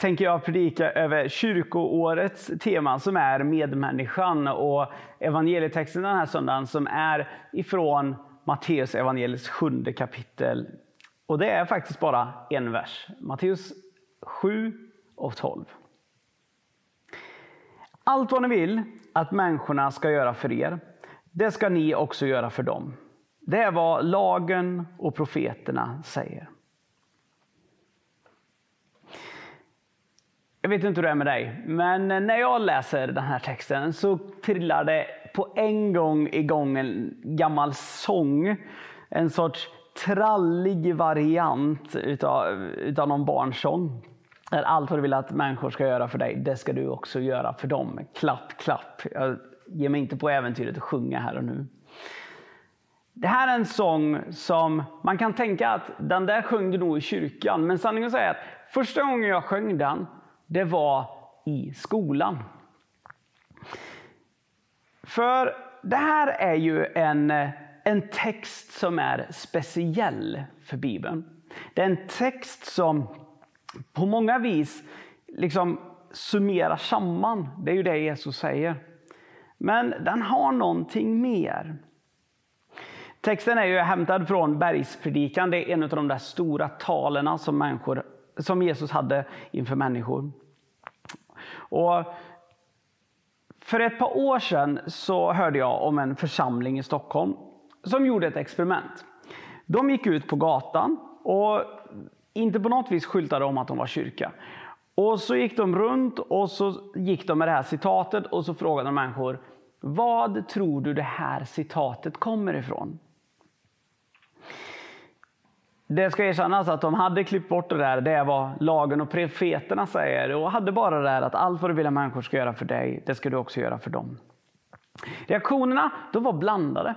tänker jag predika över kyrkoårets tema som är medmänniskan och evangelietexten den här söndagen som är ifrån Matteus evangeliets sjunde kapitel. Och det är faktiskt bara en vers. Matteus 7 och 12. Allt vad ni vill att människorna ska göra för er, det ska ni också göra för dem. Det är vad lagen och profeterna säger. Jag vet inte hur det är med dig, men när jag läser den här texten så trillar det på en gång igång en gammal sång. En sorts trallig variant utav, utav någon barnsång. Där allt vad du vill att människor ska göra för dig, det ska du också göra för dem. Klapp, klapp. Jag ger mig inte på äventyret att sjunga här och nu. Det här är en sång som man kan tänka att den där sjöng du nog i kyrkan. Men sanningen är att första gången jag sjöng den, det var i skolan. För det här är ju en, en text som är speciell för Bibeln. Det är en text som på många vis liksom summerar samman. Det är ju det Jesus säger. Men den har någonting mer. Texten är ju hämtad från bergspredikan. Det är en av de där stora talen som, människor, som Jesus hade inför människor. Och för ett par år sedan så hörde jag om en församling i Stockholm som gjorde ett experiment. De gick ut på gatan och inte på något vis skyltade om att de var kyrka. Och så gick de runt och så gick de med det här citatet och så frågade de människor Vad tror du det här citatet kommer ifrån? Det ska erkännas att de hade klippt bort det där, det är vad lagen och profeterna säger och hade bara det där att allt vad du vill att människor ska göra för dig, det ska du också göra för dem. Reaktionerna de var blandade.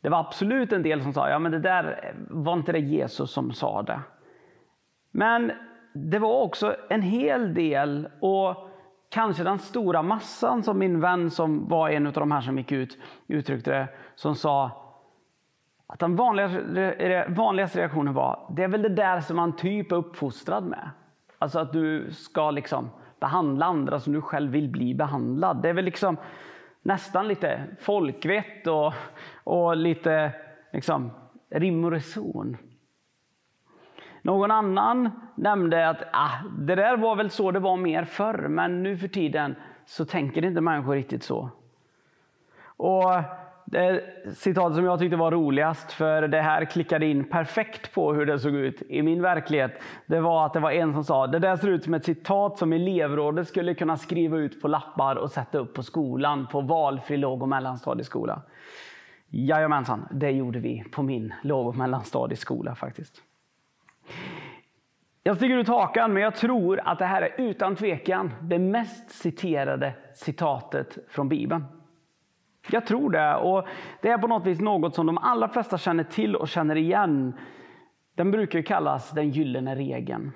Det var absolut en del som sa, ja men det där var inte det Jesus som sa det. Men det var också en hel del och kanske den stora massan som min vän som var en av de här som gick ut uttryckte det, som sa att den vanligaste, vanligaste reaktionen var, det är väl det där som man typ är uppfostrad med. Alltså att du ska liksom behandla andra som du själv vill bli behandlad. Det är väl liksom nästan lite folkvett och, och lite liksom rim och reson. Någon annan nämnde att ah, det där var väl så det var mer förr, men nu för tiden så tänker inte människor riktigt så. Och det citat som jag tyckte var roligast, för det här klickade in perfekt på hur det såg ut i min verklighet. Det var att det var en som sa, det där ser ut som ett citat som elevrådet skulle kunna skriva ut på lappar och sätta upp på skolan, på valfri låg och mellanstadieskola. Jajamensan, det gjorde vi på min låg och mellanstadieskola faktiskt. Jag sticker ut hakan, men jag tror att det här är utan tvekan det mest citerade citatet från Bibeln. Jag tror det. Och Det är på något vis något som de allra flesta känner till och känner igen. Den brukar ju kallas den gyllene regeln.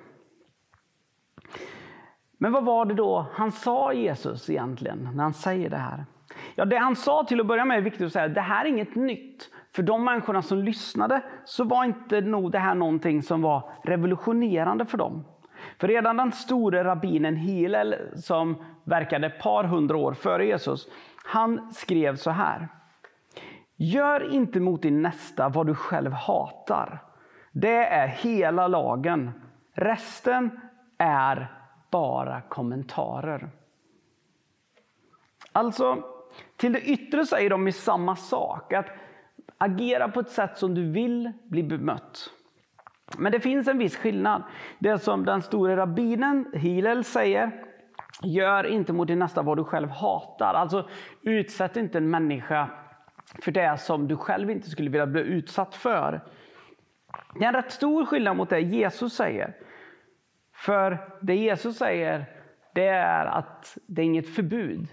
Men vad var det då han sa Jesus egentligen när han säger det här? Ja, det han sa till att börja med är viktigt att säga, det här är inget nytt. För de människorna som lyssnade så var inte nog det här någonting som var revolutionerande för dem. För redan den store rabbinen Hillel som verkade ett par hundra år före Jesus, han skrev så här. Gör inte mot din nästa vad du själv hatar. Det är hela lagen. Resten är bara kommentarer. Alltså, till det yttre säger de i samma sak. Att agera på ett sätt som du vill bli bemött. Men det finns en viss skillnad. Det som den store rabbinen Hillel säger, gör inte mot din nästa vad du själv hatar. Alltså utsätt inte en människa för det som du själv inte skulle vilja bli utsatt för. Det är en rätt stor skillnad mot det Jesus säger. För det Jesus säger, det är att det är inget förbud.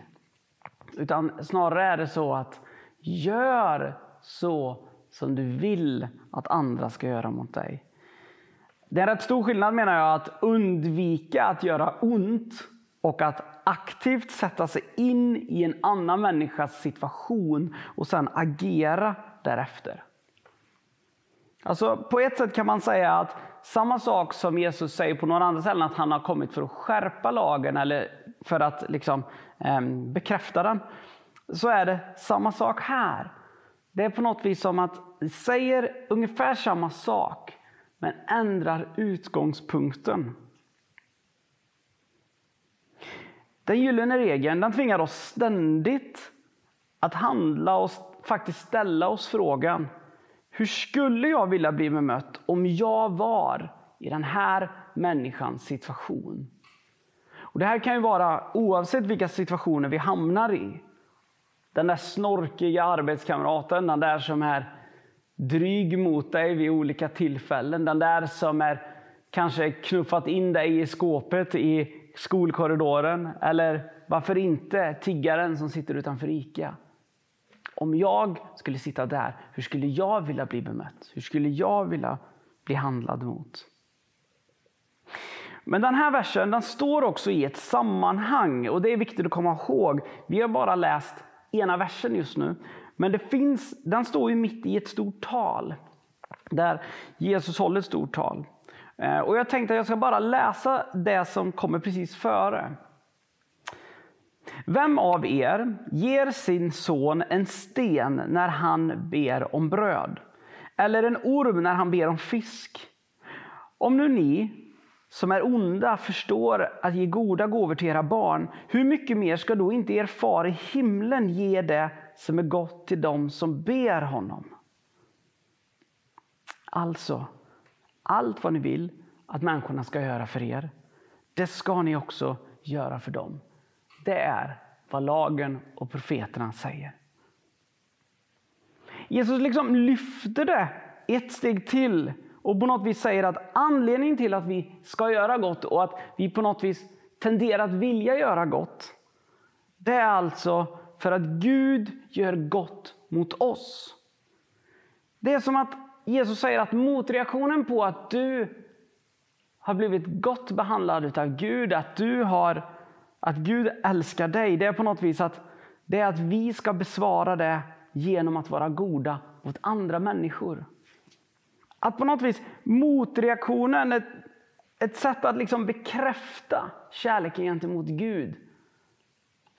Utan snarare är det så att gör så som du vill att andra ska göra mot dig. Det är en rätt stor skillnad menar jag att undvika att göra ont och att aktivt sätta sig in i en annan människas situation och sen agera därefter. Alltså på ett sätt kan man säga att samma sak som Jesus säger på några andra ställen, att han har kommit för att skärpa lagen eller för att liksom, eh, bekräfta den. Så är det samma sak här. Det är på något vis som att säger ungefär samma sak men ändrar utgångspunkten. Den gyllene regeln den tvingar oss ständigt att handla och faktiskt ställa oss frågan hur skulle jag vilja bli bemött om jag var i den här människans situation? Och Det här kan ju vara oavsett vilka situationer vi hamnar i. Den där snorkiga arbetskamraten, den där som är dryg mot dig vid olika tillfällen. Den där som är kanske knuffat in dig i skåpet i skolkorridoren. Eller varför inte tiggaren som sitter utanför ICA. Om jag skulle sitta där, hur skulle jag vilja bli bemött? Hur skulle jag vilja bli handlad mot? Men den här versen den står också i ett sammanhang och det är viktigt att komma ihåg. Vi har bara läst ena versen just nu. Men det finns, den står ju mitt i ett stort tal. Där Jesus håller ett stort tal. Eh, och jag tänkte att jag ska bara läsa det som kommer precis före. Vem av er ger sin son en sten när han ber om bröd? Eller en orm när han ber om fisk? Om nu ni som är onda förstår att ge goda gåvor till era barn, hur mycket mer ska då inte er far i himlen ge det som är gott till dem som ber honom? Alltså, allt vad ni vill att människorna ska göra för er, det ska ni också göra för dem. Det är vad lagen och profeterna säger. Jesus liksom lyfter det ett steg till och på något vis säger att anledningen till att vi ska göra gott och att vi på något vis tenderar att vilja göra gott. Det är alltså för att Gud gör gott mot oss. Det är som att Jesus säger att motreaktionen på att du har blivit gott behandlad av Gud, att du har att Gud älskar dig, det är på något vis att det är att vi ska besvara det genom att vara goda mot andra människor. Att på något vis motreaktionen, ett, ett sätt att liksom bekräfta kärleken gentemot Gud,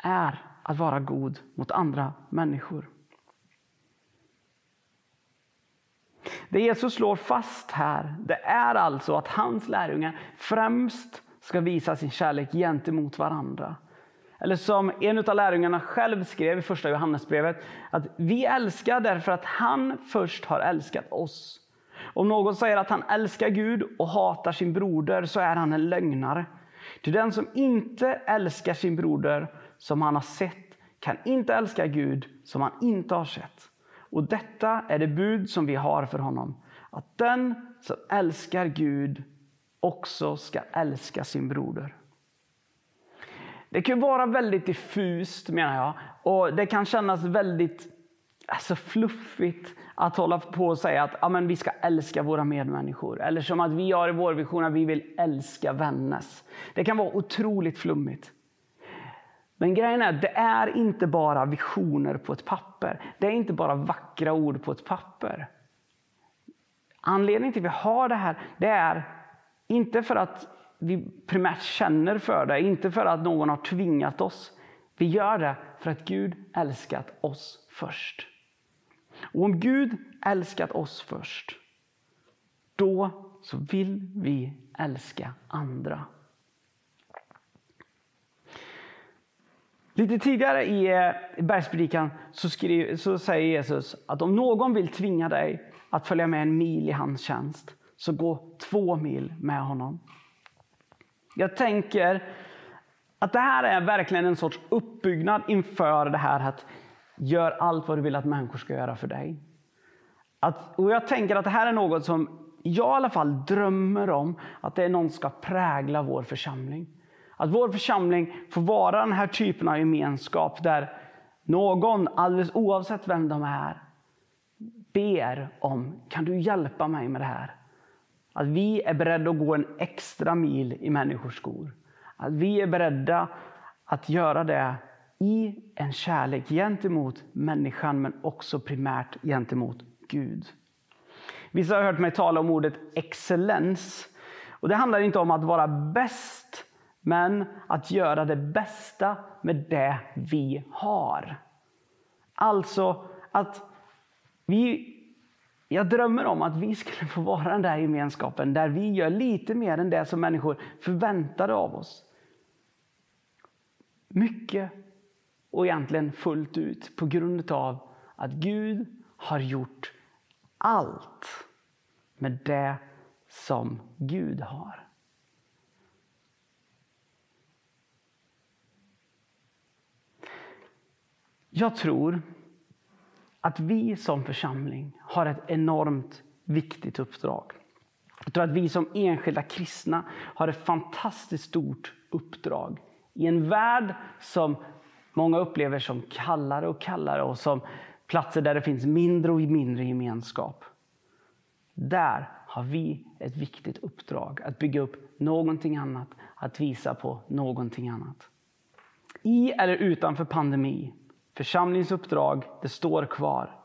är att vara god mot andra människor. Det Jesus slår fast här, det är alltså att hans lärjungar främst ska visa sin kärlek gentemot varandra. Eller som en av lärjungarna själv skrev i första Johannesbrevet, att vi älskar därför att han först har älskat oss. Om någon säger att han älskar Gud och hatar sin broder så är han en lögnare. Till den som inte älskar sin broder som han har sett kan inte älska Gud som han inte har sett. Och detta är det bud som vi har för honom. Att den som älskar Gud också ska älska sin broder. Det kan vara väldigt diffust menar jag. Och det kan kännas väldigt alltså, fluffigt att hålla på och säga att ja, men vi ska älska våra medmänniskor. Eller som att vi har i vår vision att vi vill älska vänner. Det kan vara otroligt flummigt. Men grejen är att det är inte bara visioner på ett papper. Det är inte bara vackra ord på ett papper. Anledningen till att vi har det här, det är inte för att vi primärt känner för det, inte för att någon har tvingat oss. Vi gör det för att Gud älskat oss först. Och om Gud älskat oss först, då så vill vi älska andra. Lite tidigare i eh, bergspredikan så, så säger Jesus att om någon vill tvinga dig att följa med en mil i hans tjänst, så gå två mil med honom. Jag tänker att det här är verkligen en sorts uppbyggnad inför det här att gör allt vad du vill att människor ska göra för dig. Att, och jag tänker att det här är något som jag i alla fall drömmer om att det är någon ska prägla vår församling. Att vår församling får vara den här typen av gemenskap där någon, alldeles oavsett vem de är, ber om, kan du hjälpa mig med det här? Att vi är beredda att gå en extra mil i människors skor. Att vi är beredda att göra det i en kärlek gentemot människan men också primärt gentemot Gud. Vissa har hört mig tala om ordet excellens. Och Det handlar inte om att vara bäst, men att göra det bästa med det vi har. Alltså att vi jag drömmer om att vi skulle få vara den där gemenskapen där vi gör lite mer än det som människor förväntade av oss. Mycket och egentligen fullt ut på grund av att Gud har gjort allt med det som Gud har. Jag tror att vi som församling har ett enormt viktigt uppdrag. Jag tror att vi som enskilda kristna har ett fantastiskt stort uppdrag i en värld som många upplever som kallare och kallare och som platser där det finns mindre och mindre gemenskap. Där har vi ett viktigt uppdrag att bygga upp någonting annat, att visa på någonting annat. I eller utanför pandemi, församlingsuppdrag, det står kvar.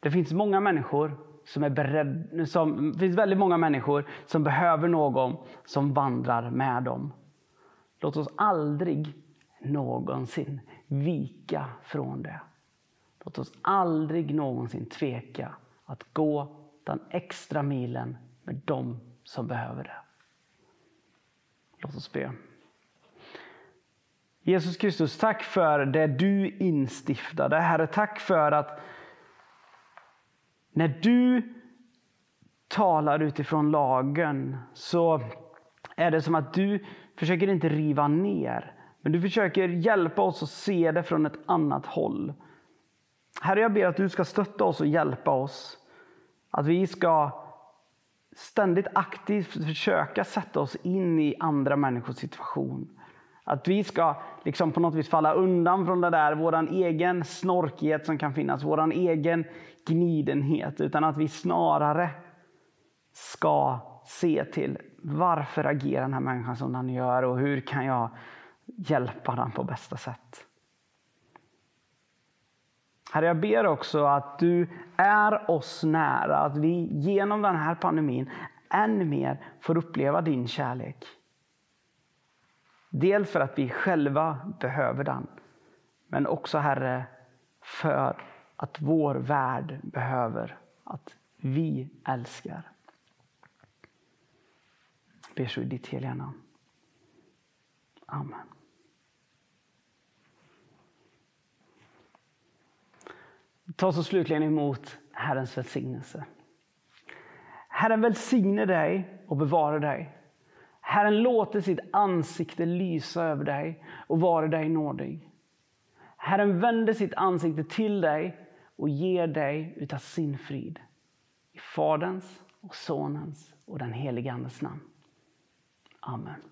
Det finns många människor som är beredd, som, det finns väldigt många människor som behöver någon som vandrar med dem. Låt oss aldrig någonsin vika från det. Låt oss aldrig någonsin tveka att gå den extra milen med dem som behöver det. Låt oss be. Jesus Kristus, tack för det du instiftade. Herre, tack för att när du talar utifrån lagen så är det som att du försöker inte riva ner. Men du försöker hjälpa oss att se det från ett annat håll. Herre, jag ber att du ska stötta oss och hjälpa oss. Att vi ska ständigt aktivt försöka sätta oss in i andra människors situation. Att vi ska liksom på något vis falla undan från det där, vår egen snorkighet som kan finnas, vår egen gnidenhet. Utan att vi snarare ska se till varför agerar den här människan som den gör och hur kan jag hjälpa den på bästa sätt. Herre, jag ber också att du är oss nära, att vi genom den här pandemin än mer får uppleva din kärlek. Dels för att vi själva behöver den, men också Herre, för att vår värld behöver att vi älskar. Ber så i ditt heliga namn. Amen. Ta så slutligen emot Herrens välsignelse. Herren välsigne dig och bevara dig. Herren låter sitt ansikte lysa över dig och vara dig nådig. Herren vänder sitt ansikte till dig och ger dig utav sin frid. I Faderns och Sonens och den helige Andes namn. Amen.